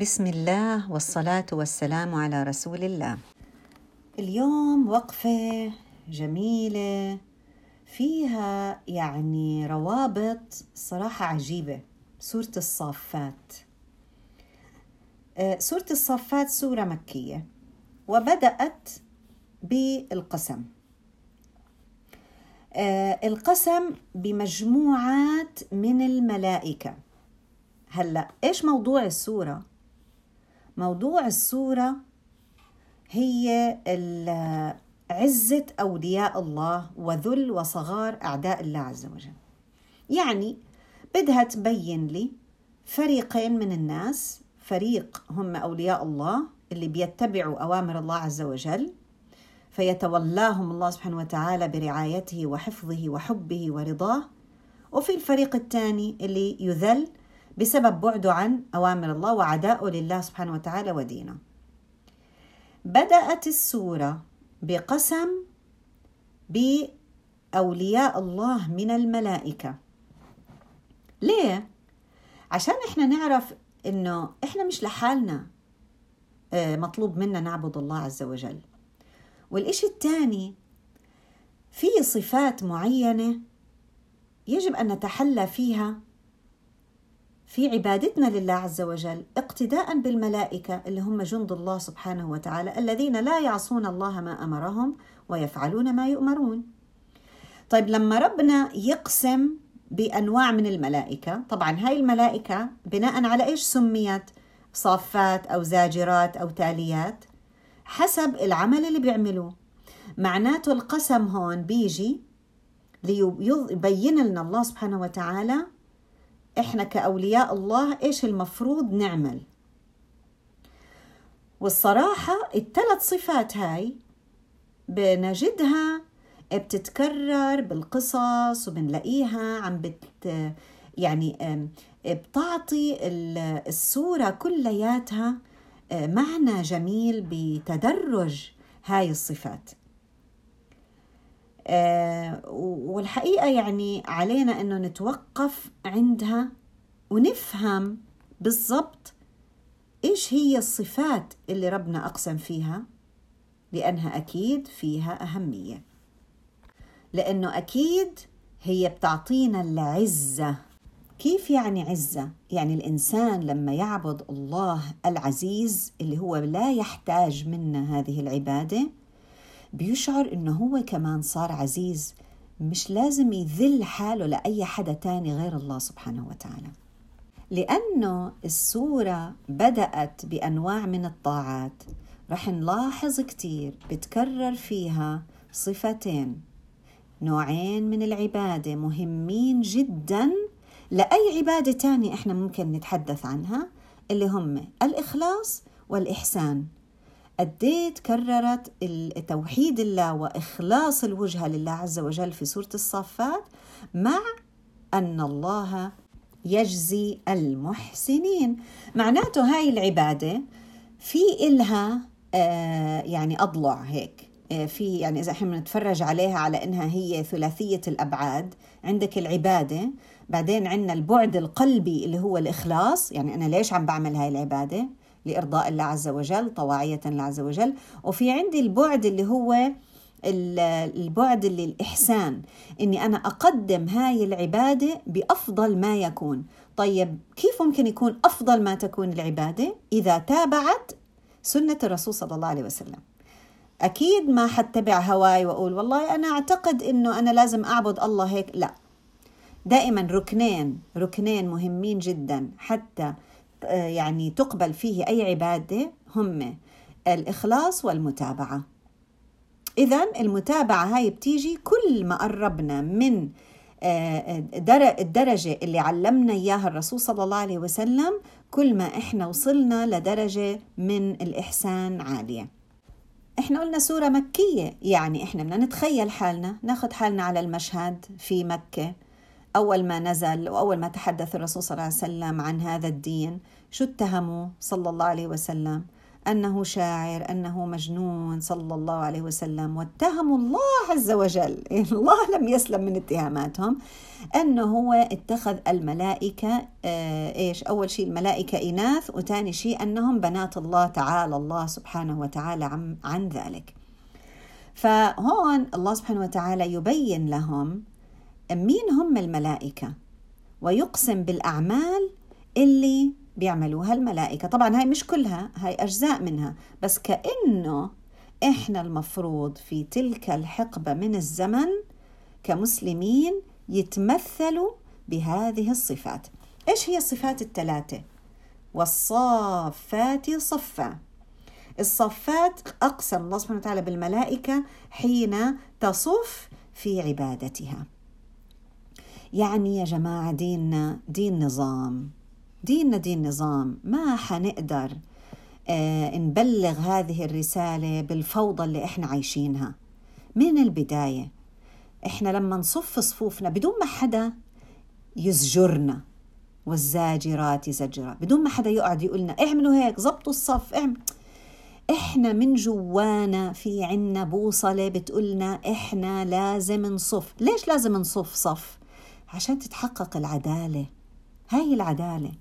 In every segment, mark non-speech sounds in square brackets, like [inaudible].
بسم الله والصلاة والسلام على رسول الله. اليوم وقفة جميلة فيها يعني روابط صراحة عجيبة سورة الصافات. آه، سورة الصافات سورة مكية وبدأت بالقسم. آه، القسم بمجموعات من الملائكة. هلأ إيش موضوع السورة؟ موضوع السورة هي عزة أولياء الله وذل وصغار أعداء الله عز وجل. يعني بدها تبين لي فريقين من الناس فريق هم أولياء الله اللي بيتبعوا أوامر الله عز وجل فيتولاهم الله سبحانه وتعالى برعايته وحفظه وحبه ورضاه وفي الفريق الثاني اللي يذل بسبب بعده عن أوامر الله وعدائه لله سبحانه وتعالى ودينه. بدأت السورة بقسم بأولياء الله من الملائكة. ليه؟ عشان إحنا نعرف إنه إحنا مش لحالنا آه، مطلوب منا نعبد الله عز وجل. والإشي الثاني في صفات معينة يجب أن نتحلى فيها في عبادتنا لله عز وجل اقتداء بالملائكة اللي هم جند الله سبحانه وتعالى الذين لا يعصون الله ما أمرهم ويفعلون ما يؤمرون. طيب لما ربنا يقسم بأنواع من الملائكة، طبعا هاي الملائكة بناء على إيش سميت؟ صافات أو زاجرات أو تاليات حسب العمل اللي بيعملوه. معناته القسم هون بيجي ليبين لنا الله سبحانه وتعالى إحنا كأولياء الله إيش المفروض نعمل؟ والصراحة الثلاث صفات هاي بنجدها بتتكرر بالقصص وبنلاقيها عم بت يعني بتعطي الصورة كلياتها معنى جميل بتدرج هاي الصفات. آه، والحقيقة يعني علينا أنه نتوقف عندها ونفهم بالضبط إيش هي الصفات اللي ربنا أقسم فيها لأنها أكيد فيها أهمية. لأنه أكيد هي بتعطينا العزة. كيف يعني عزة؟ يعني الإنسان لما يعبد الله العزيز اللي هو لا يحتاج منا هذه العبادة بيشعر إنه هو كمان صار عزيز مش لازم يذل حاله لأي حدا تاني غير الله سبحانه وتعالى. لأنه السورة بدأت بأنواع من الطاعات. رح نلاحظ كتير بتكرر فيها صفتين. نوعين من العبادة مهمين جدا. لأي عبادة تانية إحنا ممكن نتحدث عنها؟ اللي هم الإخلاص والإحسان. قد تكررت توحيد الله وإخلاص الوجهه لله عز وجل في سورة الصافات مع أن الله يجزي المحسنين. معناته هاي العبادة في إلها آه يعني أضلع هيك. آه في يعني إذا إحنا بنتفرج عليها على إنها هي ثلاثية الأبعاد عندك العبادة بعدين عندنا البعد القلبي اللي هو الإخلاص يعني أنا ليش عم بعمل هاي العبادة؟ لإرضاء الله عز وجل طواعية الله عز وجل. وفي عندي البعد اللي هو البعد اللي الإحسان إني أنا أقدم هاي العبادة بأفضل ما يكون. طيب كيف ممكن يكون أفضل ما تكون العبادة؟ إذا تابعت سنة الرسول صلى الله عليه وسلم. أكيد ما حتبع هواي وأقول والله أنا أعتقد إنه أنا لازم أعبد الله هيك لا. دائما ركنين ركنين مهمين جدا. حتى آه، يعني تقبل فيه أي عبادة هم الإخلاص والمتابعة. إذا المتابعة هاي بتيجي كل ما قربنا من آه، الدرجة اللي علمنا إياها الرسول صلى الله عليه وسلم كل ما إحنا وصلنا لدرجة من الإحسان عالية. إحنا قلنا سورة مكية يعني إحنا بدنا نتخيل حالنا ناخد حالنا على المشهد في مكة. أول ما نزل وأول ما تحدث الرسول صلى الله عليه وسلم عن هذا الدين شو اتهموا صلى الله عليه وسلم؟ أنه شاعر أنه مجنون صلى الله عليه وسلم. واتهموا الله عز وجل الله لم يسلم من اتهاماتهم أنه هو اتخذ الملائكة آه، إيش أول شيء الملائكة إناث وثاني شيء أنهم بنات الله تعالى الله سبحانه وتعالى عن, عن ذلك. فهون الله سبحانه وتعالى يبين لهم مين هم الملائكة ويقسم بالأعمال اللي بيعملوها الملائكة. طبعا هاي مش كلها هاي أجزاء منها. بس كأنه إحنا المفروض في تلك الحقبة من الزمن كمسلمين يتمثلوا بهذه الصفات. إيش هي الصفات الثلاثة؟ والصافات صفا الصفات أقسم الله سبحانه وتعالى بالملائكة حين تصف في عبادتها. يعني يا جماعة ديننا دين نظام. ديننا دين نظام ما حنقدر آه نبلغ هذه الرسالة بالفوضى اللي إحنا عايشينها. من البداية إحنا لما نصف صفوفنا بدون ما حدا يزجرنا والزاجرات زجرا بدون ما حدا يقعد يقولنا اعملوا هيك زبطوا الصف اعمل. إحنا من جوانا في عنا بوصلة بتقولنا إحنا لازم نصف. ليش لازم نصف صف؟ عشان تتحقق العدالة. هاي العدالة.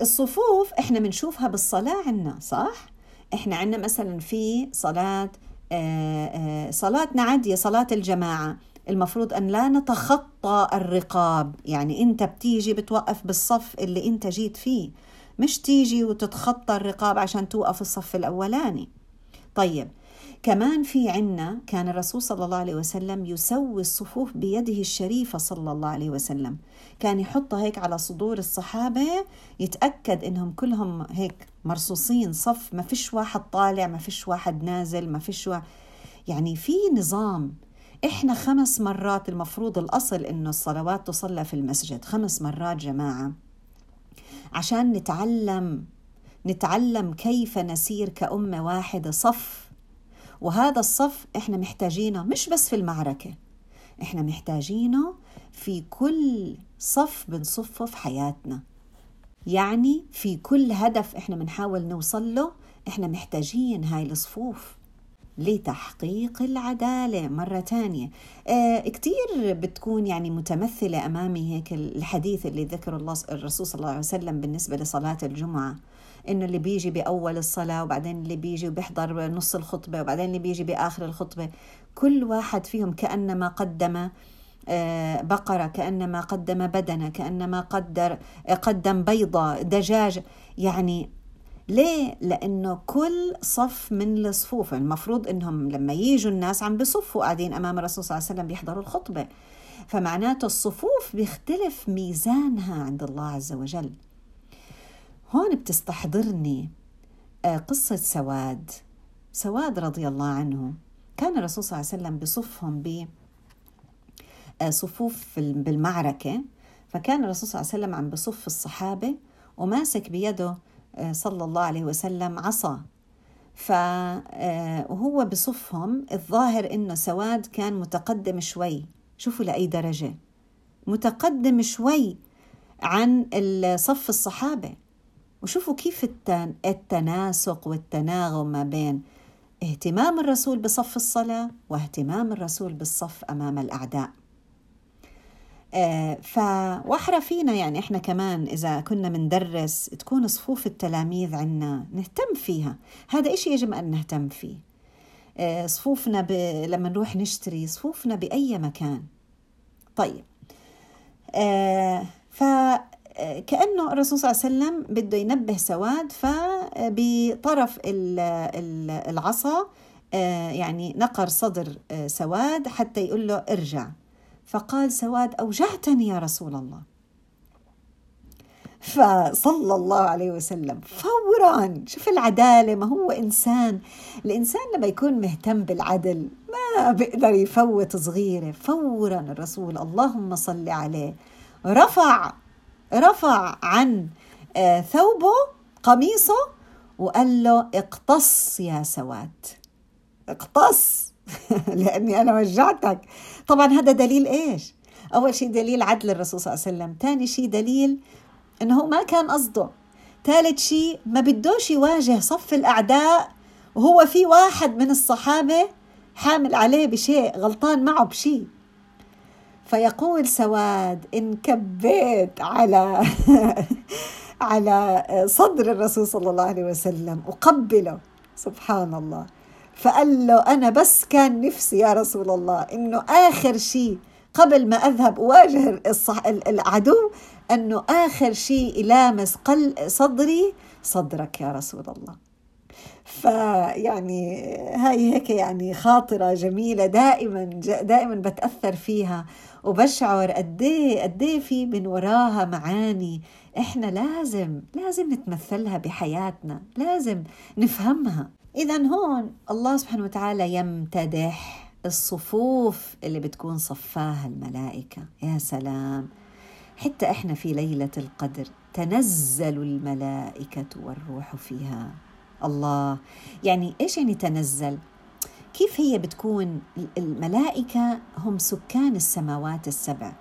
الصفوف إحنا بنشوفها بالصلاة عنا صح؟ إحنا عنا مثلا في صلاة آه، آه، صلاتنا عادية صلاة الجماعة. المفروض أن لا نتخطى الرقاب. يعني أنت بتيجي بتوقف بالصف اللي أنت جيت فيه. مش تيجي وتتخطى الرقاب عشان توقف الصف الأولاني. طيب كمان في عنا كان الرسول صلى الله عليه وسلم يسوي الصفوف بيده الشريفة صلى الله عليه وسلم. كان يحطها هيك على صدور الصحابة يتأكد إنهم كلهم هيك مرصوصين صف ما فيش واحد طالع ما فيش واحد نازل ما فيش واحد يعني في نظام. إحنا خمس مرات المفروض الأصل إنه الصلوات تصلى في المسجد خمس مرات جماعة. عشان نتعلم نتعلم كيف نسير كأمة واحدة صف وهذا الصف إحنا محتاجينه مش بس في المعركة إحنا محتاجينه في كل صف بنصفه في حياتنا. يعني في كل هدف إحنا بنحاول نوصل له إحنا محتاجين هاي الصفوف لتحقيق العدالة مرة تانية. آه كتير بتكون يعني متمثلة أمامي هيك الحديث اللي ذكره الله الرسول صلى الله عليه وسلم بالنسبة لصلاة الجمعة. إنه اللي بيجي بأول الصلاة وبعدين اللي بيجي وبيحضر نص الخطبة وبعدين اللي بيجي بآخر الخطبة. كل واحد فيهم كأنما قدم آه، بقرة كأنما قدم بدنة كأنما قدر قدم بيضة دجاج. يعني ليه؟ لأنه كل صف من الصفوف المفروض أنهم لما يجوا الناس عم بصفوا قاعدين أمام الرسول صلى الله عليه وسلم بيحضروا الخطبة. فمعناته الصفوف بيختلف ميزانها عند الله عز وجل. هون بتستحضرني آه، قصة سواد. سواد رضي الله عنه كان الرسول صلى الله عليه وسلم بصفهم بصفوف آه، بالمعركة. فكان الرسول صلى الله عليه وسلم عم بصف الصحابة وماسك بيده آه، صلى الله عليه وسلم عصا. فهو بصفهم الظاهر إنه سواد كان متقدم شوي. شوفوا لأي درجة. متقدم شوي عن صف الصحابة. وشوفوا كيف التناسق والتناغم ما بين اهتمام الرسول بصف الصلاة واهتمام الرسول بالصف أمام الأعداء. آه، فواحرى فينا يعني إحنا كمان إذا كنا مندرس تكون صفوف التلاميذ عنا نهتم فيها. هذا إشي يجب أن نهتم فيه. آه، صفوفنا ب... لما نروح نشتري صفوفنا بأي مكان. طيب. آه ف كأنه الرسول صلى الله عليه وسلم بده ينبه سواد فبطرف العصا آه، يعني نقر صدر آه، سواد حتى يقول له ارجع. فقال سواد أوجعتني يا رسول الله. فصلى الله عليه وسلم. فورا شوف العدالة ما هو إنسان الإنسان لما يكون مهتم بالعدل ما بيقدر يفوت صغيرة. فورا الرسول اللهم صل عليه رفع رفع عن آه، ثوبه قميصه وقال له اقتص يا سواد. اقتص. [laughs] لأني أنا وجعتك. طبعا هذا دليل إيش؟ أول شيء دليل عدل الرسول صلى الله عليه وسلم. ثاني شيء دليل إنه ما كان قصده. ثالث شيء ما بدوش يواجه صف الأعداء وهو في واحد من الصحابة حامل عليه بشيء غلطان معه بشيء. فيقول سواد إن كبيت على [laughs] على صدر الرسول صلى الله عليه وسلم وقبله سبحان الله. فقال له أنا بس كان نفسي يا رسول الله إنه آخر شيء قبل ما أذهب أواجه العدو أنه آخر شيء يلامس قل صدري صدرك يا رسول الله. فيعني هاي هيك يعني خاطرة جميلة دائما دائما بتأثر فيها. وبشعر إيه قد إيه في من وراها معاني. إحنا لازم لازم نتمثلها بحياتنا. لازم نفهمها. اذا هون الله سبحانه وتعالى يمتدح الصفوف اللي بتكون صفاها الملائكة. يا سلام. حتى إحنا في ليلة القدر تنزل الملائكة والروح فيها. الله. يعني إيش يعني تنزل؟ كيف هي بتكون الملائكة هم سكان السماوات السبع؟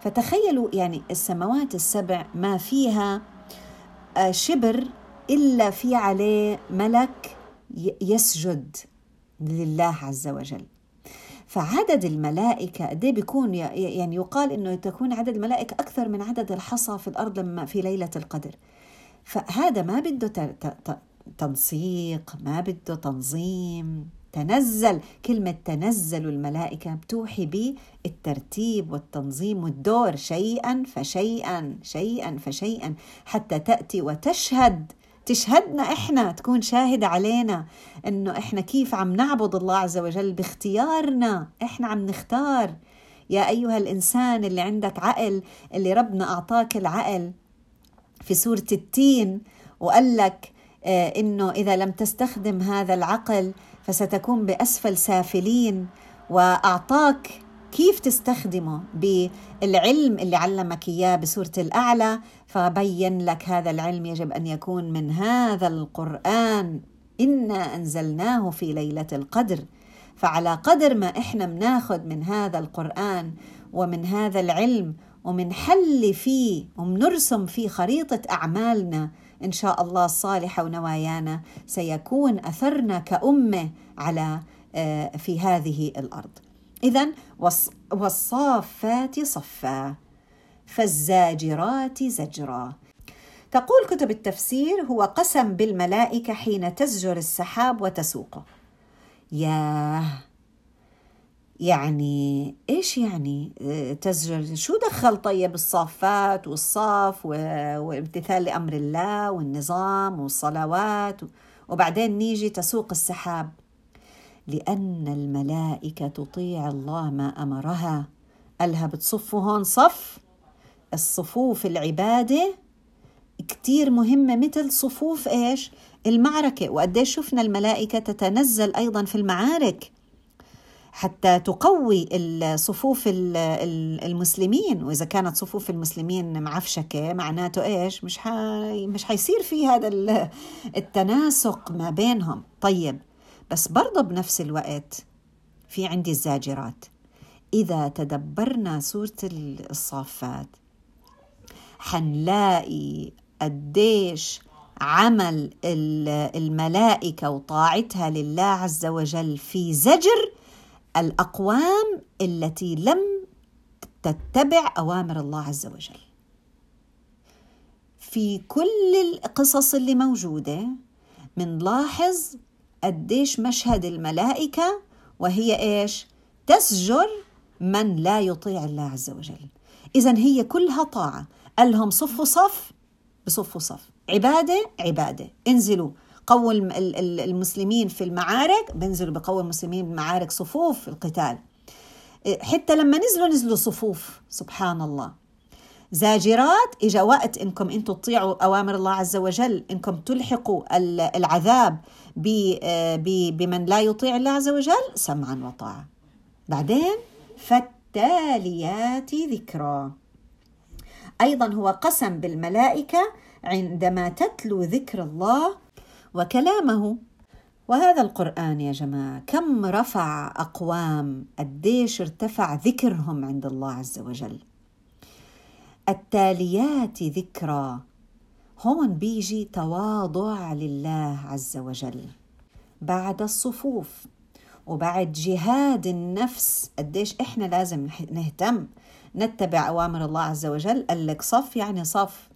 فتخيلوا يعني السماوات السبع ما فيها آه، شبر إلا في عليه ملك يسجد لله عز وجل. فعدد الملائكة قد إيه بيكون يعني يقال إنه تكون عدد الملائكة أكثر من عدد الحصى في الأرض لما في ليلة القدر. فهذا ما بده تنسيق ما بده تنظيم. تنزل كلمة تنزل الملائكة بتوحي بالترتيب والتنظيم والدور شيئا فشيئا شيئا فشيئا حتى تأتي وتشهد. تشهدنا إحنا تكون شاهدة علينا إنه إحنا كيف عم نعبد الله عز وجل باختيارنا. إحنا عم نختار. يا أيها الإنسان اللي عندك عقل اللي ربنا أعطاك العقل. في سورة التين وقال لك آه، إنه إذا لم تستخدم هذا العقل فستكون بأسفل سافلين. وأعطاك كيف تستخدمه بالعلم اللي علمك إياه بسورة الأعلى. فبين لك هذا العلم يجب أن يكون من هذا القرآن. إنا أنزلناه في ليلة القدر. فعلى قدر ما إحنا بناخذ من هذا القرآن ومن هذا العلم ومن حل فيه ومنرسم فيه خريطة أعمالنا إن شاء الله الصالحه ونوايانا سيكون أثرنا كأمة على آه، في هذه الأرض. اذا والصافات صفا فالزاجرات زجرا. تقول كتب التفسير هو قسم بالملائكة حين تزجر السحاب وتسوقه. ياه! يعني إيش يعني؟ آه، تزجر شو دخل طيب الصافات والصاف وامتثال لأمر الله والنظام والصلوات؟ وبعدين نيجي تسوق السحاب. لأن الملائكة تطيع الله ما أمرها. قالها بتصفوا هون صف؟ الصفوف العبادة كتير مهمة. مثل صفوف إيش؟ المعركة. وقديش شفنا الملائكة تتنزل أيضا في المعارك. حتى تقوي صفوف المسلمين. وإذا كانت صفوف المسلمين معفشكة معناته إيش؟ مش حي مش حيصير في هذا التناسق ما بينهم. طيب بس برضه بنفس الوقت في عندي الزاجرات. إذا تدبرنا سورة الصافات حنلاقي قديش عمل الملائكة وطاعتها لله عز وجل في زجر الأقوام التي لم تتبع أوامر الله عز وجل. في كل القصص اللي موجودة منلاحظ قديش مشهد الملائكة وهي إيش؟ تسجر من لا يطيع الله عز وجل. اذا هي كلها طاعة. قال لهم صفوا صف بصفوا صف. عبادة عبادة. انزلوا. قووا المسلمين في المعارك بنزلوا بقووا المسلمين بمعارك صفوف القتال. حتى لما نزلوا نزلوا صفوف سبحان الله. زاجرات اجى وقت إنكم أنتم تطيعوا أوامر الله عز وجل إنكم تلحقوا العذاب بمن لا يطيع الله عز وجل سمعا وطاعة. بعدين فالتاليات ذكرى. أيضا هو قسم بالملائكة عندما تتلو ذكر الله وكلامه. وهذا القرآن يا جماعة كم رفع أقوام قديش ارتفع ذكرهم عند الله عز وجل. التاليات ذكرى هون بيجي تواضع لله عز وجل. بعد الصفوف وبعد جهاد النفس قديش إحنا لازم نهتم نتبع أوامر الله عز وجل. قال لك صف يعني صف.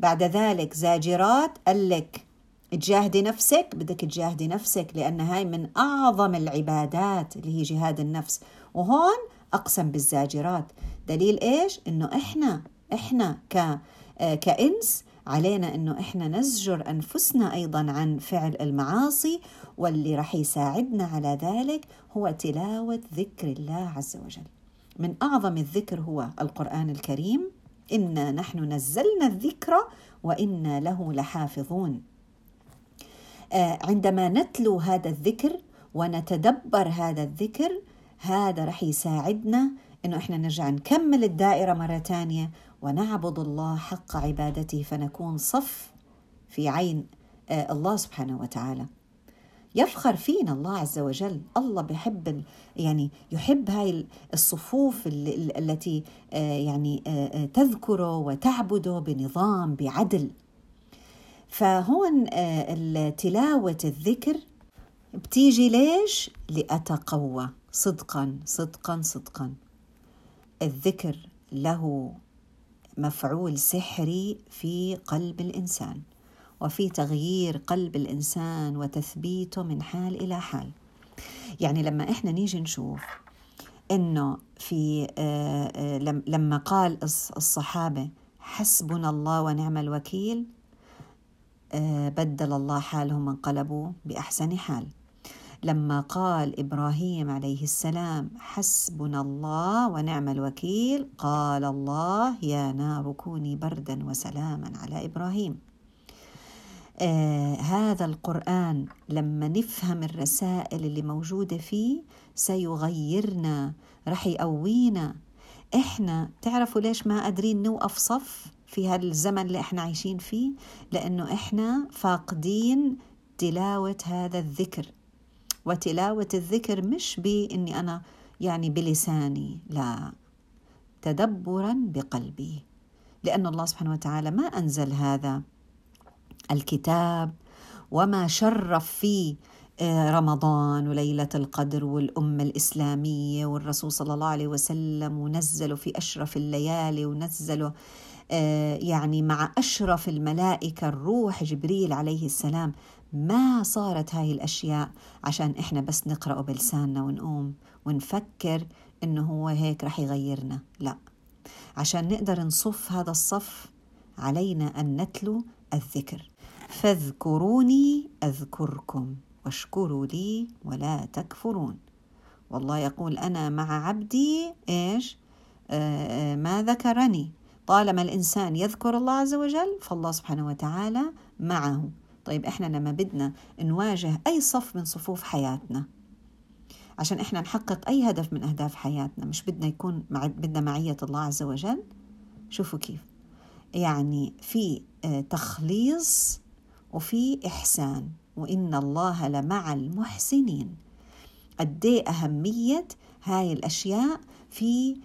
بعد ذلك زاجرات قال لك تجاهدي نفسك بدك تجاهدي نفسك لأن هاي من أعظم العبادات اللي هي جهاد النفس وهون أقسم بالزاجرات دليل إيش؟ إنه إحنا إحنا ك كإنس علينا إنه إحنا نزجر أنفسنا أيضا عن فعل المعاصي واللي راح يساعدنا على ذلك هو تلاوة ذكر الله عز وجل. من أعظم الذكر هو القرآن الكريم إنا نحن نزلنا الذكر وإنا له لحافظون. آه، عندما نتلو هذا الذكر ونتدبر هذا الذكر هذا رح يساعدنا إنه إحنا نرجع نكمل الدائرة مرة ثانية ونعبد الله حق عبادته فنكون صف في عين آه، الله سبحانه وتعالى. يفخر فينا الله عز وجل. الله بيحب يعني يحب هاي الصفوف التي آه، يعني تذكره وتعبده بنظام بعدل. فهون تلاوة الذكر بتيجي ليش؟ لأتقوى. صدقا صدقا صدقا. الذكر له مفعول سحري في قلب الإنسان وفي تغيير قلب الإنسان وتثبيته من حال إلى حال. يعني لما إحنا نيجي نشوف إنه في آه، آه، لما قال الصحابة حسبنا الله ونعم الوكيل آه، بدل الله حالهم وانقلبوا بأحسن حال. لما قال إبراهيم عليه السلام حسبنا الله ونعم الوكيل قال الله يا نار كوني بردا وسلاما على إبراهيم. آه هذا القرآن لما نفهم الرسائل اللي موجودة فيه سيغيرنا رح يقوينا. إحنا تعرفوا ليش ما قادرين نوقف صف؟ في هذا الزمن اللي إحنا عايشين فيه لأنه إحنا فاقدين تلاوة هذا الذكر. وتلاوة الذكر مش بإني أنا يعني بلساني لا. تدبرا بقلبي. لأن الله سبحانه وتعالى ما أنزل هذا الكتاب وما شرف فيه آه، رمضان وليلة القدر والأمة الإسلامية والرسول صلى الله عليه وسلم ونزلوا في أشرف الليالي ونزلوا يعني مع أشرف الملائكة الروح جبريل عليه السلام ما صارت هاي الأشياء عشان إحنا بس نقرأه بلساننا ونقوم ونفكر إنه هو هيك رح يغيرنا لا. عشان نقدر نصف هذا الصف علينا أن نتلو الذكر. فاذكروني أذكركم واشكروا لي ولا تكفرون. والله يقول أنا مع عبدي إيش؟ آه, آه، ما ذكرني. طالما الإنسان يذكر الله عز وجل فالله سبحانه وتعالى معه. طيب إحنا لما بدنا نواجه أي صف من صفوف حياتنا عشان إحنا نحقق أي هدف من أهداف حياتنا مش بدنا يكون مع بدنا معية الله عز وجل؟ شوفوا كيف. يعني في آه، تخليص وفي إحسان. وإن الله لمع المحسنين. قد إيه أهمية هاي الأشياء في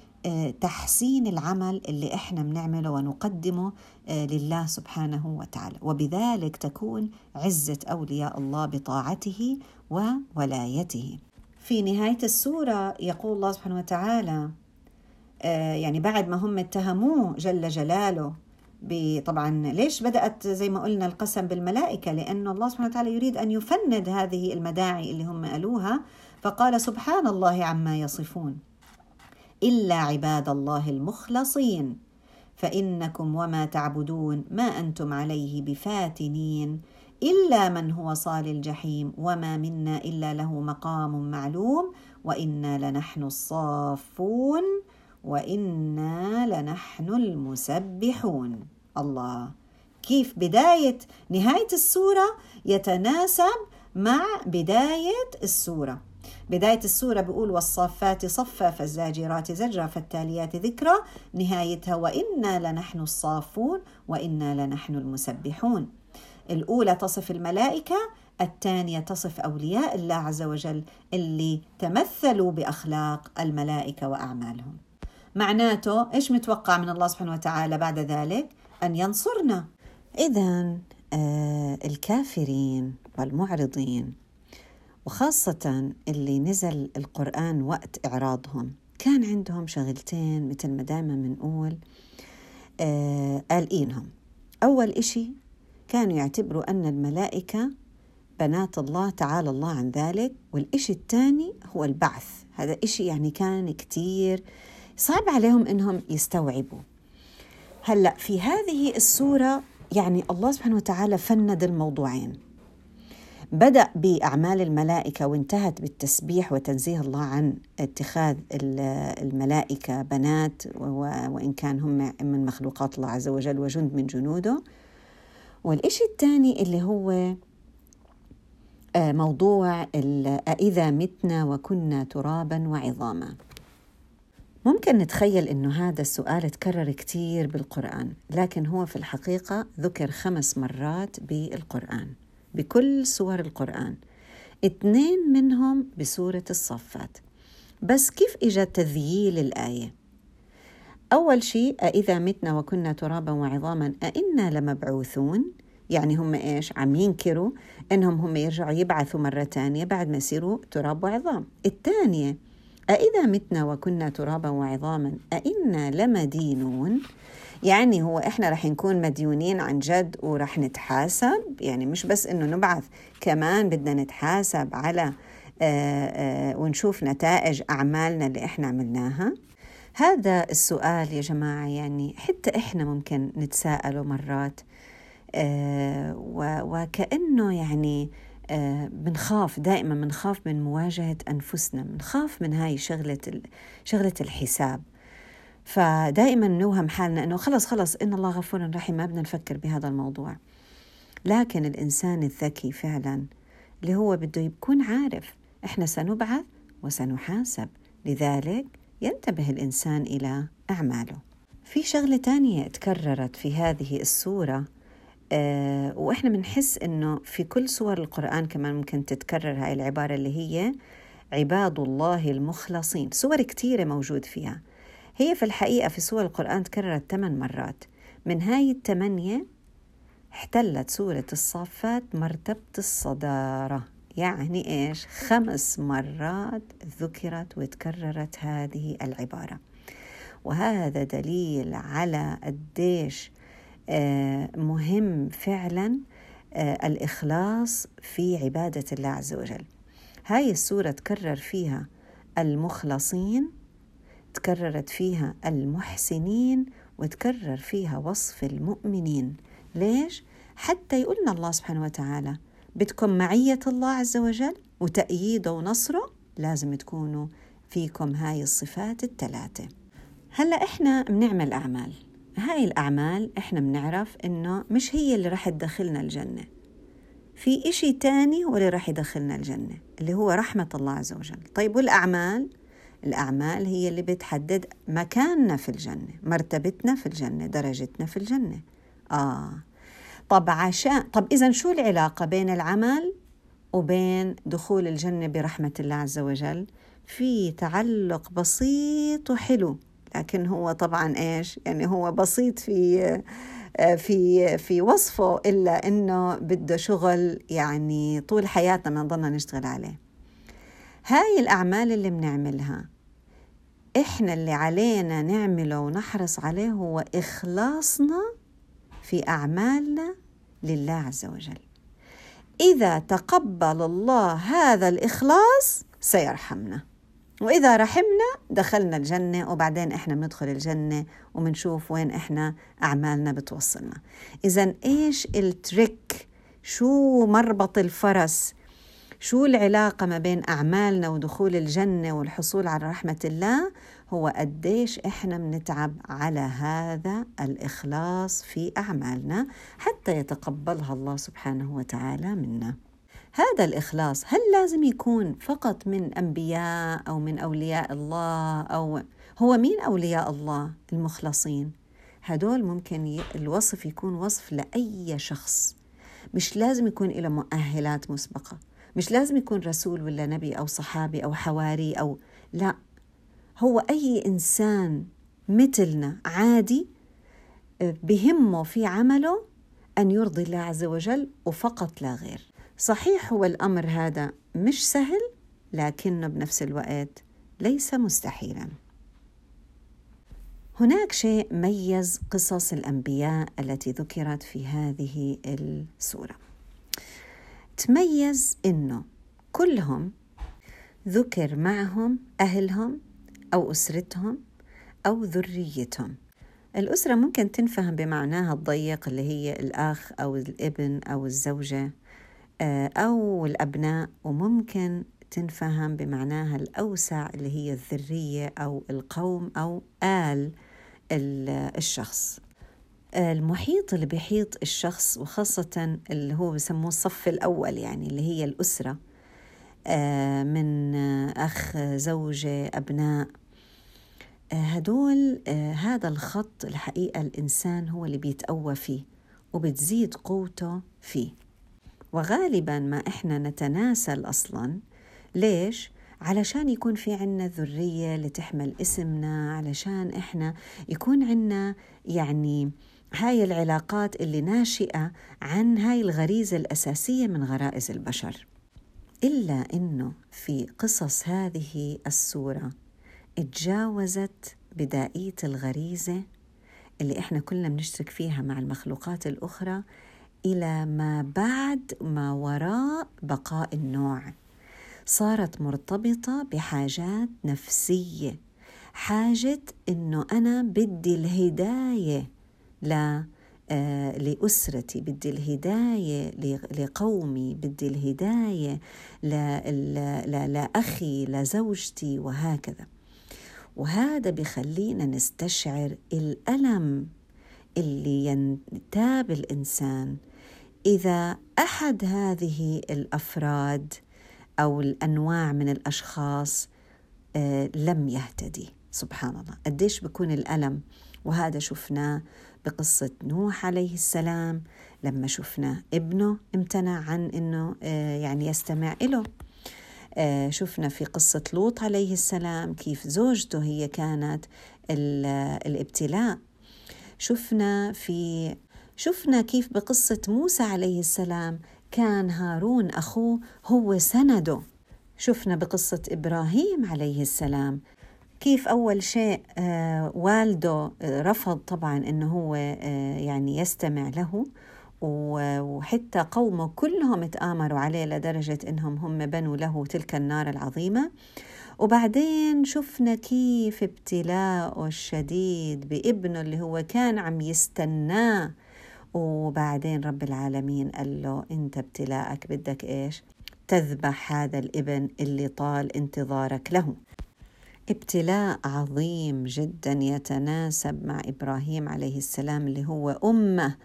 تحسين العمل اللي إحنا بنعمله ونقدمه آه، لله سبحانه وتعالى. وبذلك تكون عزة أولياء الله بطاعته وولايته. في نهاية السورة يقول الله سبحانه وتعالى آه، يعني بعد ما هم اتهموه جل جلاله طبعا ليش بدأت زي ما قلنا القسم بالملائكة؟ لأنه الله سبحانه وتعالى يريد أن يفند هذه المداعي اللي هم قالوها. فقال سبحان الله عما يصفون. إلا عباد الله المخلصين. فإنكم وما تعبدون ما أنتم عليه بفاتنين. إلا من هو صال الجحيم وما منا إلا له مقام معلوم. وإنا لنحن الصافون. وإنا لنحن المسبحون. الله. كيف بداية؟ نهاية السورة يتناسب مع بداية السورة. بداية السورة بيقول والصافات صفا فالزاجرات زجرا فالتاليات ذكرى نهايتها وإنا لنحن الصافون وإنا لنحن المسبحون. الأولى تصف الملائكة الثانية تصف أولياء الله عز وجل اللي تمثلوا بأخلاق الملائكة وأعمالهم. معناته إيش متوقع من الله سبحانه وتعالى بعد ذلك؟ أن ينصرنا. إذا آه الكافرين والمعرضين وخاصة اللي نزل القرآن وقت إعراضهم. كان عندهم شغلتين مثل ما دائما بنقول آه قالقينهم. أول إشي كانوا يعتبروا أن الملائكة بنات الله تعالى الله عن ذلك والإشي الثاني هو البعث. هذا إشي يعني كان كتير صعب عليهم إنهم يستوعبوا. هلأ في هذه السورة يعني الله سبحانه وتعالى فند الموضوعين. بدأ بأعمال الملائكة وانتهت بالتسبيح وتنزيه الله عن اتخاذ الملائكة بنات وإن كان هم من مخلوقات الله عز وجل وجند من جنوده. والإشي الثاني اللي هو آه، موضوع أإذا متنا وكنا ترابا وعظاما. ممكن نتخيل إنه هذا السؤال تكرر كثير بالقرآن، لكن هو في الحقيقة ذكر خمس مرات بالقرآن، بكل سور القرآن. اثنين منهم بسورة الصفات. بس كيف اجى تذييل الآية؟ أول شيء أإذا متنا وكنا ترابا وعظاما أإنا لمبعوثون؟ يعني هم إيش؟ عم ينكروا إنهم هم يرجعوا يبعثوا مرة تانية بعد ما يصيروا تراب وعظام. الثانية أإذا متنا وكنا ترابا وعظاما أإنا لمدينون يعني هو إحنا رح نكون مديونين عن جد ورح نتحاسب. يعني مش بس إنه نبعث كمان بدنا نتحاسب على آآ آه، آآ آه، ونشوف نتائج أعمالنا اللي إحنا عملناها. هذا السؤال يا جماعة يعني حتى إحنا ممكن نتساءله مرات آه، وكأنه يعني بنخاف دائما بنخاف من مواجهة أنفسنا بنخاف من هاي شغلة شغلة الحساب. فدائما نوهم حالنا أنه خلص خلص إن الله غفور رحيم ما بدنا نفكر بهذا الموضوع. لكن الإنسان الذكي فعلا اللي هو بده يكون عارف إحنا سنبعث وسنحاسب. لذلك ينتبه الإنسان إلى أعماله. في شغلة تانية تكررت في هذه السورة آه وإحنا بنحس إنه في كل سور القرآن كمان ممكن تتكرر هاي العبارة اللي هي عباد الله المخلصين. سور كثيره موجود فيها. هي في الحقيقة في سور القرآن تكررت ثمان مرات. من هاي الثمانية احتلت سورة الصافات مرتبة الصدارة. يعني إيش؟ خمس مرات ذكرت وتكررت هذه العبارة. وهذا دليل على قديش آه، مهم فعلا آه، الإخلاص في عبادة الله عز وجل. هاي السورة تكرر فيها المخلصين تكررت فيها المحسنين وتكرر فيها وصف المؤمنين. ليش؟ حتى يقولنا الله سبحانه وتعالى بدكم معية الله عز وجل وتأييده ونصره لازم تكونوا فيكم هاي الصفات الثلاثة. هلأ إحنا بنعمل أعمال. هاي الأعمال إحنا بنعرف إنه مش هي اللي رح تدخلنا الجنة. في إشي تاني هو اللي رح يدخلنا الجنة اللي هو رحمة الله عز وجل. طيب والأعمال؟ الأعمال هي اللي بتحدد مكاننا في الجنة مرتبتنا في الجنة درجتنا في الجنة. آه. طب عشان طب إذا شو العلاقة بين العمل وبين دخول الجنة برحمة الله عز وجل؟ في تعلق بسيط وحلو لكن هو طبعا إيش؟ يعني هو بسيط في في في وصفه إلا إنه بده شغل يعني طول حياتنا بنضلنا نشتغل عليه. هاي الأعمال اللي بنعملها إحنا اللي علينا نعمله ونحرص عليه هو إخلاصنا في أعمالنا لله عز وجل. إذا تقبل الله هذا الإخلاص سيرحمنا. وإذا رحمنا دخلنا الجنة وبعدين إحنا بندخل الجنة وبنشوف وين إحنا أعمالنا بتوصلنا. إذا إيش التريك شو مربط الفرس؟ شو العلاقة ما بين أعمالنا ودخول الجنة والحصول على رحمة الله؟ هو قديش إحنا بنتعب على هذا الإخلاص في أعمالنا حتى يتقبلها الله سبحانه وتعالى منا. هذا الإخلاص هل لازم يكون فقط من أنبياء أو من أولياء الله أو هو مين أولياء الله المخلصين؟ هدول ممكن الوصف يكون وصف لأي شخص. مش لازم يكون له مؤهلات مسبقة. مش لازم يكون رسول ولا نبي أو صحابي أو حواري أو لا. هو أي إنسان مثلنا عادي بهمه في عمله أن يرضي الله عز وجل وفقط لا غير. صحيح هو الأمر هذا مش سهل لكنه بنفس الوقت ليس مستحيلا. هناك شيء ميز قصص الأنبياء التي ذكرت في هذه السورة. تميز إنه كلهم ذكر معهم أهلهم أو أسرتهم أو ذريتهم. الأسرة ممكن تنفهم بمعناها الضيق اللي هي الأخ أو الابن أو الزوجة آه، أو الأبناء وممكن تنفهم بمعناها الأوسع اللي هي الذرية أو القوم أو آل الشخص. المحيط اللي بيحيط الشخص وخاصة اللي هو بسموه الصف الأول يعني اللي هي الأسرة آه، من أخ زوجة أبناء آه، هدول آه، هذا الخط الحقيقة الإنسان هو اللي بيتقوى فيه وبتزيد قوته فيه وغالبا ما إحنا نتناسل أصلا ليش؟ علشان يكون في عنا ذرية اللي تحمل اسمنا علشان إحنا يكون عنا يعني هاي العلاقات اللي ناشئة عن هاي الغريزة الأساسية من غرائز البشر. إلا أنه في قصص هذه السورة اتجاوزت بدائية الغريزة اللي إحنا كلنا بنشترك فيها مع المخلوقات الأخرى إلى ما بعد ما وراء بقاء النوع. صارت مرتبطة بحاجات نفسية. حاجة إنه أنا بدي الهداية ل آه، لأسرتي بدي الهداية لقومي بدي الهداية لأخي لزوجتي وهكذا. وهذا بخلينا نستشعر الألم اللي ينتاب الإنسان. إذا أحد هذه الأفراد أو الأنواع من الأشخاص آه، لم يهتدي سبحان الله. قديش بكون الألم؟ وهذا شفناه بقصة نوح عليه السلام لما شفنا ابنه امتنع عن إنه آه، يعني يستمع له آه، شفنا في قصة لوط عليه السلام كيف زوجته هي كانت الابتلاء. شفنا في شفنا كيف بقصة موسى عليه السلام كان هارون أخوه هو سنده. شفنا بقصة إبراهيم عليه السلام كيف أول شيء آه والده آه رفض طبعا أنه هو آه يعني يستمع له وحتى قومه كلهم تآمروا عليه لدرجة أنهم هم بنوا له تلك النار العظيمة. وبعدين شفنا كيف ابتلاءه الشديد بابنه اللي هو كان عم يستناه. وبعدين رب العالمين قال له إنت ابتلاءك بدك إيش؟ تذبح هذا الإبن اللي طال انتظارك له. ابتلاء عظيم جدا يتناسب مع إبراهيم عليه السلام اللي هو أمة.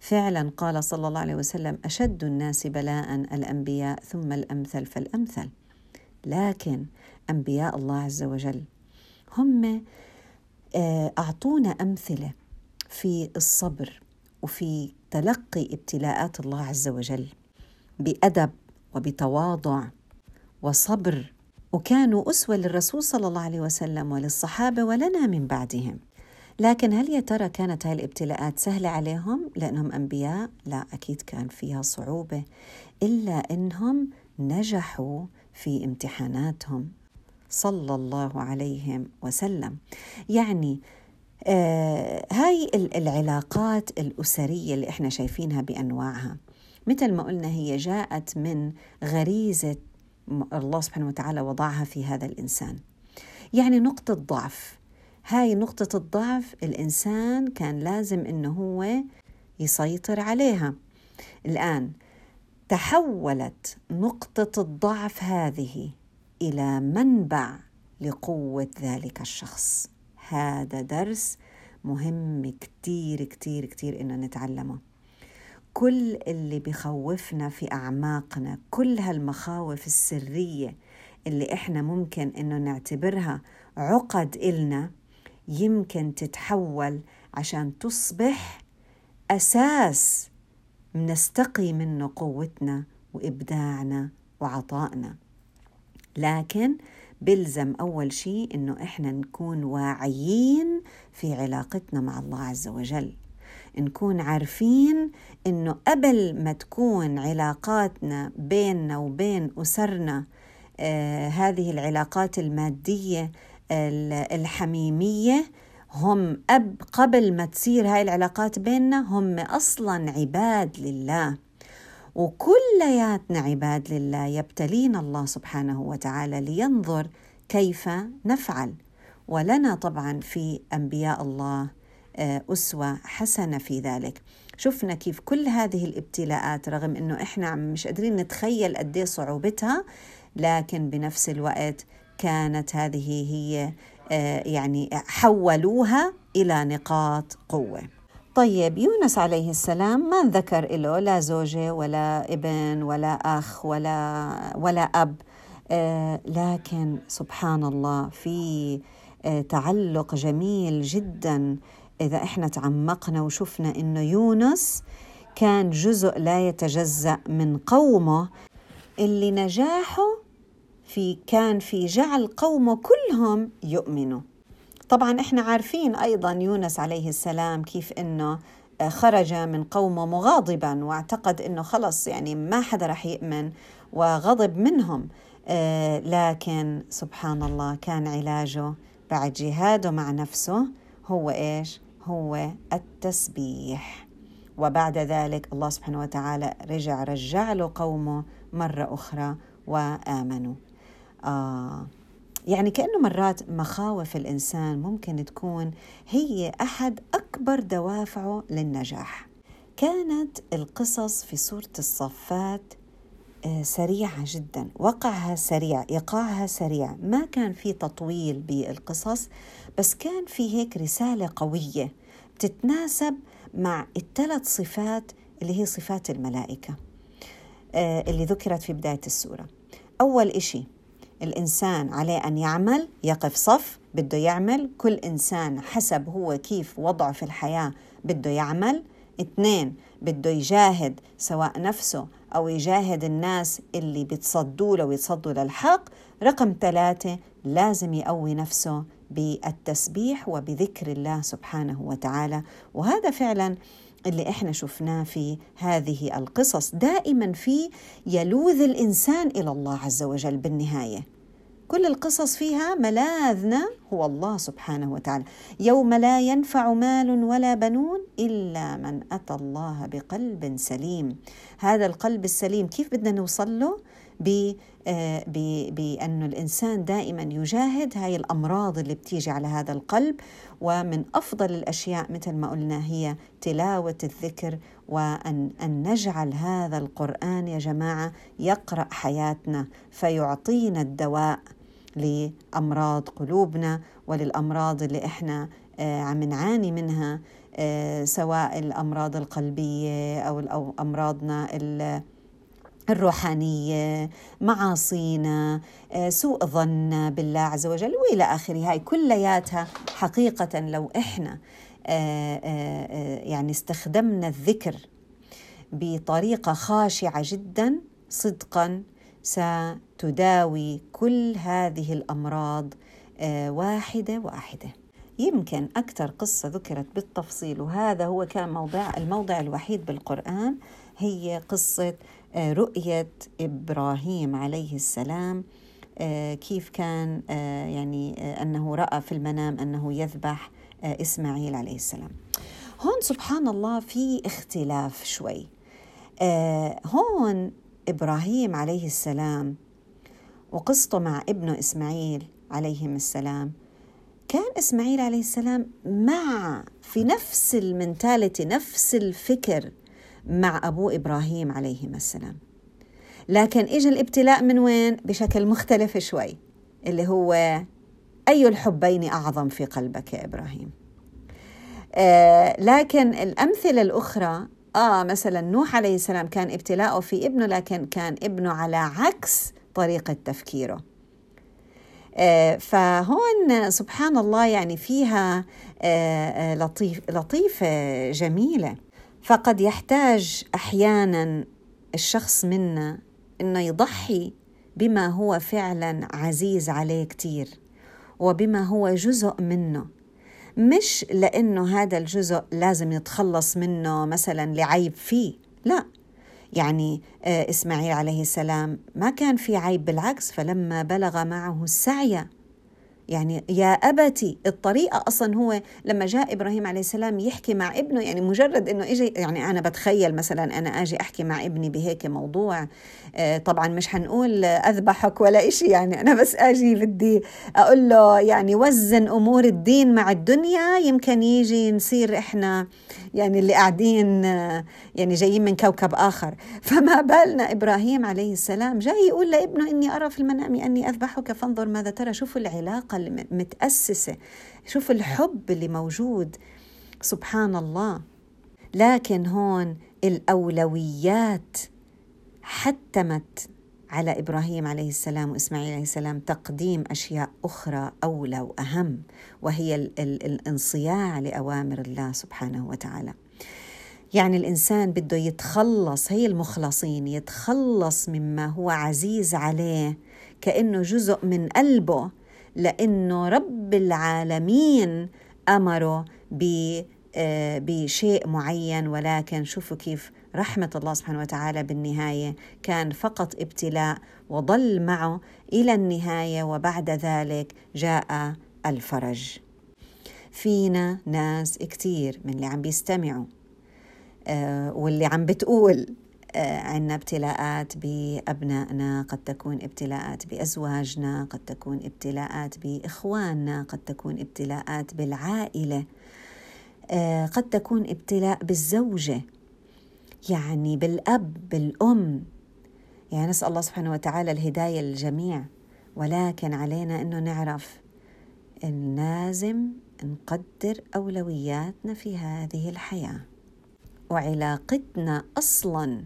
فعلا قال صلى الله عليه وسلم أشد الناس بلاء الأنبياء ثم الأمثل فالأمثل. لكن أنبياء الله عز وجل هم آه، أعطونا أمثلة في الصبر وفي تلقي ابتلاءات الله عز وجل بأدب وبتواضع وصبر. وكانوا أسوة للرسول صلى الله عليه وسلم وللصحابة ولنا من بعدهم. لكن هل يا ترى كانت هاي الابتلاءات سهلة عليهم؟ لأنهم أنبياء؟ لا أكيد كان فيها صعوبة إلا إنهم نجحوا في امتحاناتهم صلى الله عليهم وسلم. يعني آه هاي العلاقات الأسرية اللي إحنا شايفينها بأنواعها مثل ما قلنا هي جاءت من غريزة الله سبحانه وتعالى وضعها في هذا الإنسان. يعني نقطة ضعف. هاي نقطة الضعف الإنسان كان لازم إنه هو يسيطر عليها. الآن تحولت نقطة الضعف هذه إلى منبع لقوة ذلك الشخص. هذا درس مهم كتير كتير كتير إنه نتعلمه. كل اللي بخوفنا في أعماقنا كل هالمخاوف السرية اللي إحنا ممكن إنه نعتبرها عقد إلنا يمكن تتحول عشان تصبح أساس نستقي منه قوتنا وإبداعنا وعطائنا. لكن بلزم أول شيء إنه إحنا نكون واعيين في علاقتنا مع الله عز وجل. نكون عارفين إنه قبل ما تكون علاقاتنا بيننا وبين أسرنا آه هذه العلاقات المادية الحميمية هم أب قبل ما تصير هاي العلاقات بيننا هم أصلا عباد لله. وكلياتنا عباد لله يبتلينا الله سبحانه وتعالى لينظر كيف نفعل. ولنا طبعا في أنبياء الله آه، أسوة حسنة في ذلك. شفنا كيف كل هذه الابتلاءات رغم إنه إحنا مش قادرين نتخيل قد إيه صعوبتها لكن بنفس الوقت كانت هذه هي آه، يعني حولوها إلى نقاط قوة. طيب يونس عليه السلام ما ذكر له لا زوجة ولا ابن ولا أخ ولا ولا أب. آه لكن سبحان الله في تعلق جميل جدا إذا إحنا تعمقنا وشفنا إنه يونس كان جزء لا يتجزأ من قومه اللي نجاحه في كان في جعل قومه كلهم يؤمنوا. طبعا إحنا عارفين أيضا يونس عليه السلام كيف إنه آه، خرج من قومه مغاضبا واعتقد إنه خلص يعني ما حدا رح يؤمن وغضب منهم. آه، لكن سبحان الله كان علاجه بعد جهاده مع نفسه. هو إيش؟ هو التسبيح. وبعد ذلك الله سبحانه وتعالى رجع رجع له قومه مرة أخرى وآمنوا. آه يعني كأنه مرات مخاوف الإنسان ممكن تكون هي أحد أكبر دوافعه للنجاح. كانت القصص في سورة الصفات آه، سريعة جدا وقعها سريع إيقاعها سريع. ما كان في تطويل بالقصص بس كان في هيك رسالة قوية بتتناسب مع الثلاث صفات اللي هي صفات الملائكة آه، اللي ذكرت في بداية السورة. أول إشي الإنسان عليه أن يعمل يقف صف بده يعمل. كل إنسان حسب هو كيف وضعه في الحياة بده يعمل. اثنين بده يجاهد سواء نفسه أو يجاهد الناس اللي بتصدوا له ويتصدوا للحق. رقم ثلاثة لازم يقوي نفسه بالتسبيح وبذكر الله سبحانه وتعالى. وهذا فعلا اللي إحنا شفناه في هذه القصص. دائما في يلوذ الإنسان إلى الله عز وجل بالنهاية. كل القصص فيها ملاذنا هو الله سبحانه وتعالى. يوم لا ينفع مال ولا بنون إلا من أتى الله بقلب سليم. هذا القلب السليم كيف بدنا نوصل له؟ آه، بأن الإنسان دائما يجاهد هاي الأمراض اللي بتيجي على هذا القلب ومن أفضل الأشياء مثل ما قلنا هي تلاوة الذكر وأن أن نجعل هذا القرآن يا جماعة يقرأ حياتنا فيعطينا الدواء لأمراض قلوبنا وللأمراض اللي إحنا آه، عم نعاني منها آه، سواء الأمراض القلبية أو أمراضنا الروحانية معاصينا آه، سوء ظن بالله عز وجل وإلى آخره. هاي كلياتها حقيقة لو إحنا آه، آه، يعني استخدمنا الذكر بطريقة خاشعة جدا صدقا ستداوي كل هذه الأمراض واحدة واحدة. يمكن أكثر قصة ذكرت بالتفصيل وهذا هو كان موضع الموضع الوحيد بالقرآن هي قصة رؤية إبراهيم عليه السلام آه، كيف كان آه، يعني أنه رأى في المنام أنه يذبح إسماعيل عليه السلام. هون سبحان الله في اختلاف شوي. هون إبراهيم عليه السلام وقصته مع ابنه إسماعيل عليهم السلام كان إسماعيل عليه السلام مع في نفس المنتاليتي نفس الفكر مع أبوه إبراهيم عليه السلام. لكن إجا الابتلاء من وين؟ بشكل مختلف شوي اللي هو أي الحبين أعظم في قلبك يا إبراهيم؟ آه لكن الأمثلة الأخرى آه مثلا نوح عليه السلام كان ابتلاءه في ابنه لكن كان ابنه على عكس طريقة تفكيره. آه فهون سبحان الله يعني فيها آه, آه، لطيف لطيفة جميلة. فقد يحتاج أحيانا الشخص منا إنه يضحي بما هو فعلا عزيز عليه كتير وبما هو جزء منه. مش لأنه هذا الجزء لازم يتخلص منه مثلا لعيب فيه لا. يعني آه، إسماعيل عليه السلام ما كان في عيب بالعكس فلما بلغ معه السعي يعني يا أبتي الطريقة أصلا هو لما جاء إبراهيم عليه السلام يحكي مع ابنه يعني مجرد أنه إجي يعني أنا بتخيل مثلا أنا أجي أحكي مع ابني بهيك موضوع آه، طبعا مش حنقول أذبحك ولا إشي يعني أنا بس أجي بدي أقول له يعني وزن أمور الدين مع الدنيا يمكن يجي نصير إحنا يعني اللي قاعدين يعني جايين من كوكب آخر. فما بالنا إبراهيم عليه السلام جاي يقول لابنه إني أرى في المنام أني أذبحك فانظر ماذا ترى شوفوا العلاقة المتأسسة شوفوا الحب اللي موجود سبحان الله لكن هون الأولويات حتمت على إبراهيم عليه السلام وإسماعيل عليه السلام تقديم أشياء أخرى أولى وأهم وهي ال ال الانصياع لأوامر الله سبحانه وتعالى. يعني الإنسان بده يتخلص هي المخلصين يتخلص مما هو عزيز عليه كأنه جزء من قلبه لأنه رب العالمين أمره آه، بشيء معين ولكن شوفوا كيف رحمة الله سبحانه وتعالى بالنهاية. كان فقط ابتلاء وظل معه إلى النهاية وبعد ذلك جاء الفرج. فينا ناس كتير من اللي عم بيستمعوا آه واللي عم بتقول. عنا ابتلاءات بأبنائنا قد تكون ابتلاءات بأزواجنا قد تكون ابتلاءات بإخواننا قد تكون ابتلاءات بالعائلة آه قد تكون ابتلاء بالزوجة يعني بالأب بالأم. يعني نسأل الله سبحانه وتعالى الهداية للجميع. ولكن علينا أنه نعرف إن لازم نقدر أولوياتنا في هذه الحياة. وعلاقتنا أصلا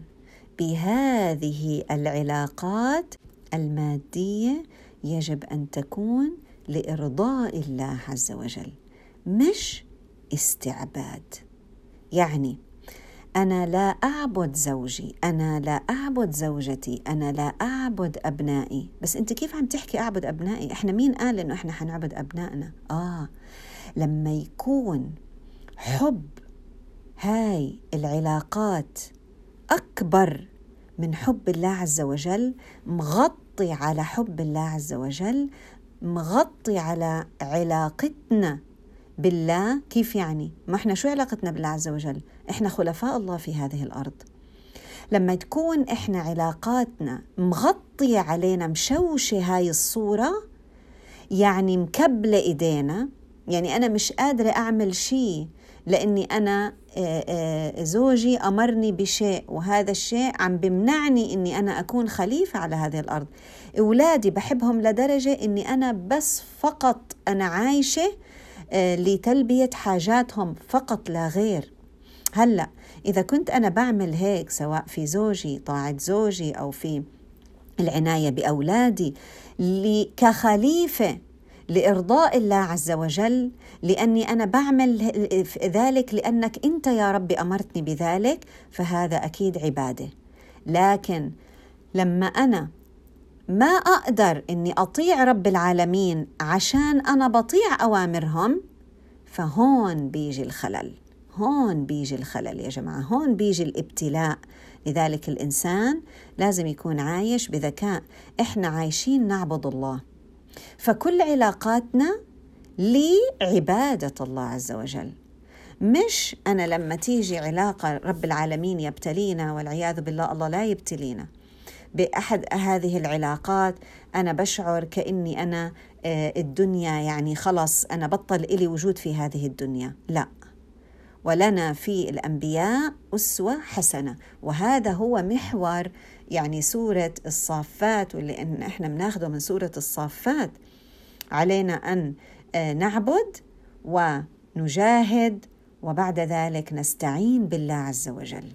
بهذه العلاقات المادية يجب أن تكون لإرضاء الله عز وجل مش استعباد. يعني أنا لا أعبد زوجي أنا لا أعبد زوجتي أنا لا أعبد أبنائي. بس أنت كيف عم تحكي أعبد أبنائي؟ إحنا مين قال إنه إحنا حنعبد أبنائنا؟ آه لما يكون حب هاي العلاقات أكبر من حب الله عز وجل مغطي على حب الله عز وجل مغطي على علاقتنا بالله. كيف يعني؟ ما إحنا شو علاقتنا بالله عز وجل؟ إحنا خلفاء الله في هذه الأرض. لما تكون إحنا علاقاتنا مغطية علينا مشوشة هاي الصورة يعني مكبلة إيدينا يعني أنا مش قادرة أعمل شيء لأني أنا آه، آه، زوجي أمرني بشيء وهذا الشيء عم بمنعني إني أنا أكون خليفة على هذه الأرض. أولادي بحبهم لدرجة إني أنا بس فقط أنا عايشة آه، لتلبية حاجاتهم فقط لا غير. هلأ إذا كنت أنا بعمل هيك سواء في زوجي طاعة زوجي أو في العناية بأولادي كخليفة لإرضاء الله عز وجل لأني أنا بعمل ذلك لأنك أنت يا ربي أمرتني بذلك فهذا أكيد عبادة. لكن لما أنا ما أقدر إني أطيع رب العالمين عشان أنا بطيع أوامرهم فهون بيجي الخلل. هون بيجي الخلل يا جماعة هون بيجي الابتلاء. لذلك الإنسان لازم يكون عايش بذكاء. إحنا عايشين نعبد الله. فكل علاقاتنا لعبادة الله عز وجل. مش أنا لما تيجي علاقة رب العالمين يبتلينا والعياذ بالله الله لا يبتلينا. بأحد هذه العلاقات أنا بشعر كأني أنا آه، الدنيا يعني خلص أنا بطل إلي وجود في هذه الدنيا. لا. ولنا في الأنبياء أسوة حسنة. وهذا هو محور يعني سورة الصافات واللي إن إحنا بناخده من سورة الصافات علينا أن آه، نعبد ونجاهد وبعد ذلك نستعين بالله عز وجل.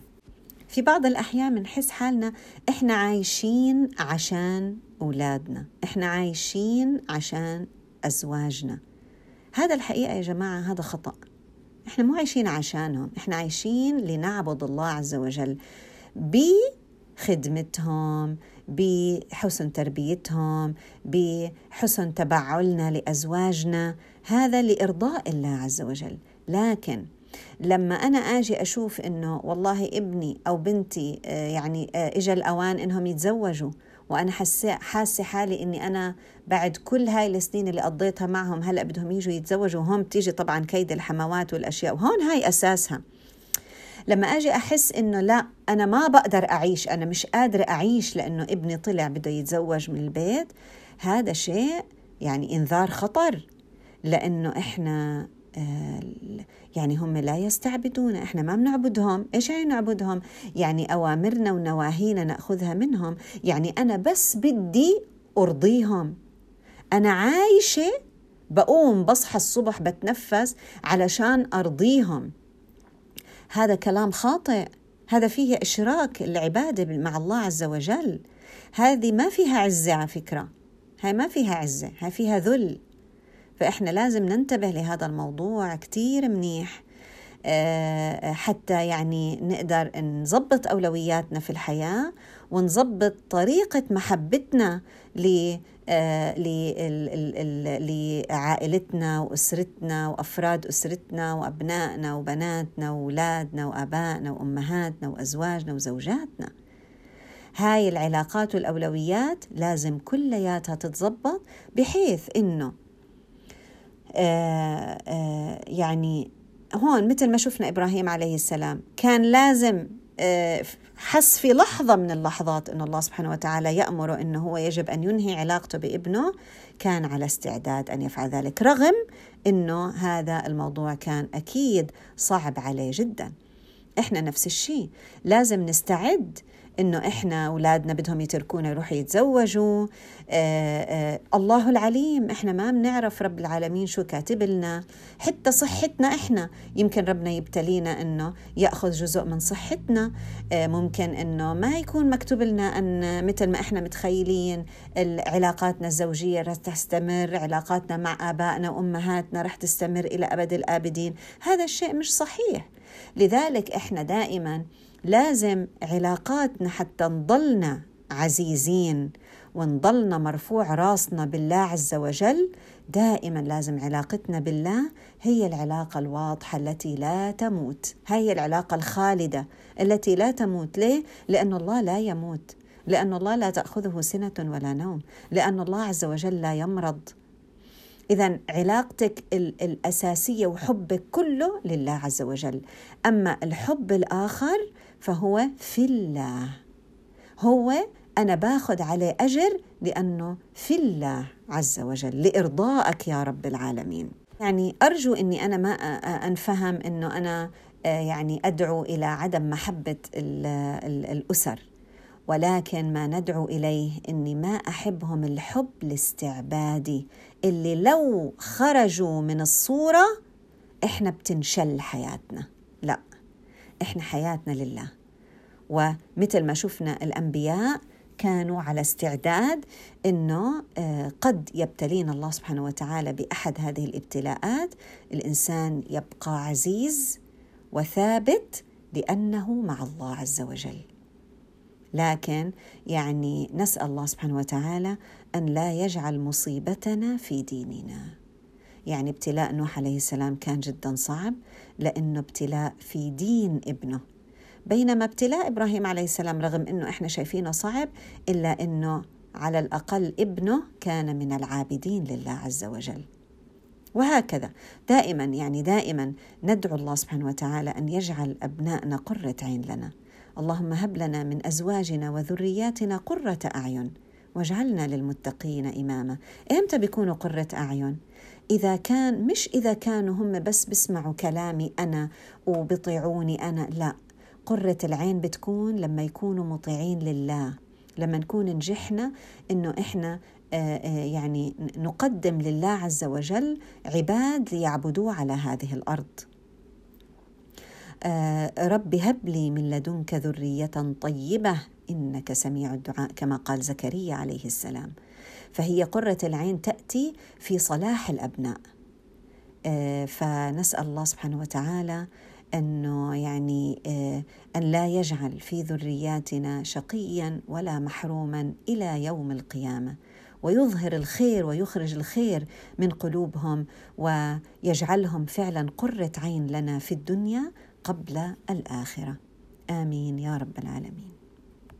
في بعض الأحيان بنحس حالنا إحنا عايشين عشان أولادنا إحنا عايشين عشان أزواجنا. هذا الحقيقة يا جماعة هذا خطأ. إحنا مو عايشين عشانهم إحنا عايشين لنعبد الله عز وجل. بخدمتهم بحسن تربيتهم بحسن تبعلنا لأزواجنا. هذا لإرضاء الله عز وجل. لكن لما أنا آجي أشوف إنه والله ابني أو بنتي آه، يعني آه، اجى الأوان إنهم يتزوجوا وأنا حاسه حاسة حالي إني أنا بعد كل هاي السنين اللي قضيتها معهم هلأ بدهم يجوا يتزوجوا وهون بتيجي طبعا كيد الحموات والأشياء وهون هاي أساسها. لما أجي أحس إنه لا أنا ما بقدر أعيش أنا مش قادرة أعيش لأنه ابني طلع بده يتزوج من البيت هذا شيء يعني إنذار خطر لأنه إحنا آه، يعني هم لا يستعبدون إحنا ما بنعبدهم إيش يعني نعبدهم؟ يعني أوامرنا ونواهينا نأخذها منهم يعني أنا بس بدي أرضيهم. أنا عايشة بقوم بصحى الصبح بتنفس علشان أرضيهم. هذا كلام خاطئ. هذا فيه إشراك العباده مع الله عز وجل. هذه ما فيها عزة على فكرة. هاي ما فيها عزة هاي فيها ذل. فإحنا لازم ننتبه لهذا الموضوع كتير منيح. آه، حتى يعني نقدر نظبط أولوياتنا في الحياة ونظبط طريقة محبتنا لعائلتنا وأسرتنا وأفراد أسرتنا وأبنائنا وبناتنا وأولادنا وأبائنا وأمهاتنا وأزواجنا وزوجاتنا. هاي العلاقات والأولويات لازم كلياتها تتظبط بحيث إنه آه، آه، يعني هون مثل ما شفنا إبراهيم عليه السلام كان لازم آه، حس في لحظة من اللحظات أن الله سبحانه وتعالى يأمره أنه هو يجب أن ينهي علاقته بابنه كان على استعداد أن يفعل ذلك رغم أنه هذا الموضوع كان أكيد صعب عليه جدا. إحنا نفس الشيء لازم نستعد إنه إحنا أولادنا بدهم يتركونا يروحوا يتزوجوا. آه آه الله العليم إحنا ما بنعرف رب العالمين شو كاتب لنا. حتى صحتنا إحنا يمكن ربنا يبتلينا إنه يأخذ جزء من صحتنا. آه ممكن إنه ما يكون مكتوب لنا أن مثل ما إحنا متخيلين علاقاتنا الزوجية رح تستمر علاقاتنا مع آبائنا وأمهاتنا رح تستمر إلى أبد الآبدين. هذا الشيء مش صحيح. لذلك إحنا دائما لازم علاقاتنا حتى نضلنا عزيزين ونضلنا مرفوع راسنا بالله عز وجل دائما لازم علاقتنا بالله هي العلاقة الواضحة التي لا تموت هي العلاقة الخالدة التي لا تموت ليه؟ لأن الله لا يموت لأن الله لا تأخذه سنة ولا نوم لأن الله عز وجل لا يمرض إذا علاقتك الأساسية وحبك كله لله عز وجل. أما الحب الآخر فهو في الله. هو أنا باخذ عليه أجر لأنه في الله عز وجل لإرضائك يا رب العالمين. يعني أرجو أني أنا ما أنفهم أنه أنا يعني أدعو إلى عدم محبة الأسر. ولكن ما ندعو إليه أني ما أحبهم الحب الاستعبادي اللي لو خرجوا من الصورة إحنا بتنشل حياتنا. لا إحنا حياتنا لله. ومثل ما شفنا الأنبياء كانوا على استعداد إنه آه، قد يبتلينا الله سبحانه وتعالى بأحد هذه الابتلاءات. الإنسان يبقى عزيز وثابت لأنه مع الله عز وجل. لكن يعني نسأل الله سبحانه وتعالى أن لا يجعل مصيبتنا في ديننا. يعني ابتلاء نوح عليه السلام كان جدا صعب لأنه ابتلاء في دين ابنه. بينما ابتلاء إبراهيم عليه السلام رغم إنه إحنا شايفينه صعب إلا إنه على الأقل ابنه كان من العابدين لله عز وجل. وهكذا دائما يعني دائما ندعو الله سبحانه وتعالى أن يجعل ابنائنا قرة عين لنا. اللهم هب لنا من أزواجنا وذرياتنا قرة أعين واجعلنا للمتقين إماما. إمتى بيكونوا قرة أعين؟ إذا كان مش إذا كانوا هم بس بيسمعوا كلامي أنا وبيطيعوني أنا لا. قرة العين بتكون لما يكونوا مطيعين لله لما نكون نجحنا إنه إحنا آه، آه، يعني نقدم لله عز وجل عباد ليعبدوه على هذه الأرض. آه، رب هب لي من لدنك ذرية طيبة إنك سميع الدعاء كما قال زكريا عليه السلام. فهي قرة العين تأتي في صلاح الأبناء. فنسأل الله سبحانه وتعالى أنه يعني آه، أن لا يجعل في ذرياتنا شقيا ولا محروما إلى يوم القيامة. ويظهر الخير ويخرج الخير من قلوبهم ويجعلهم فعلا قرة عين لنا في الدنيا قبل الآخرة. آمين يا رب العالمين.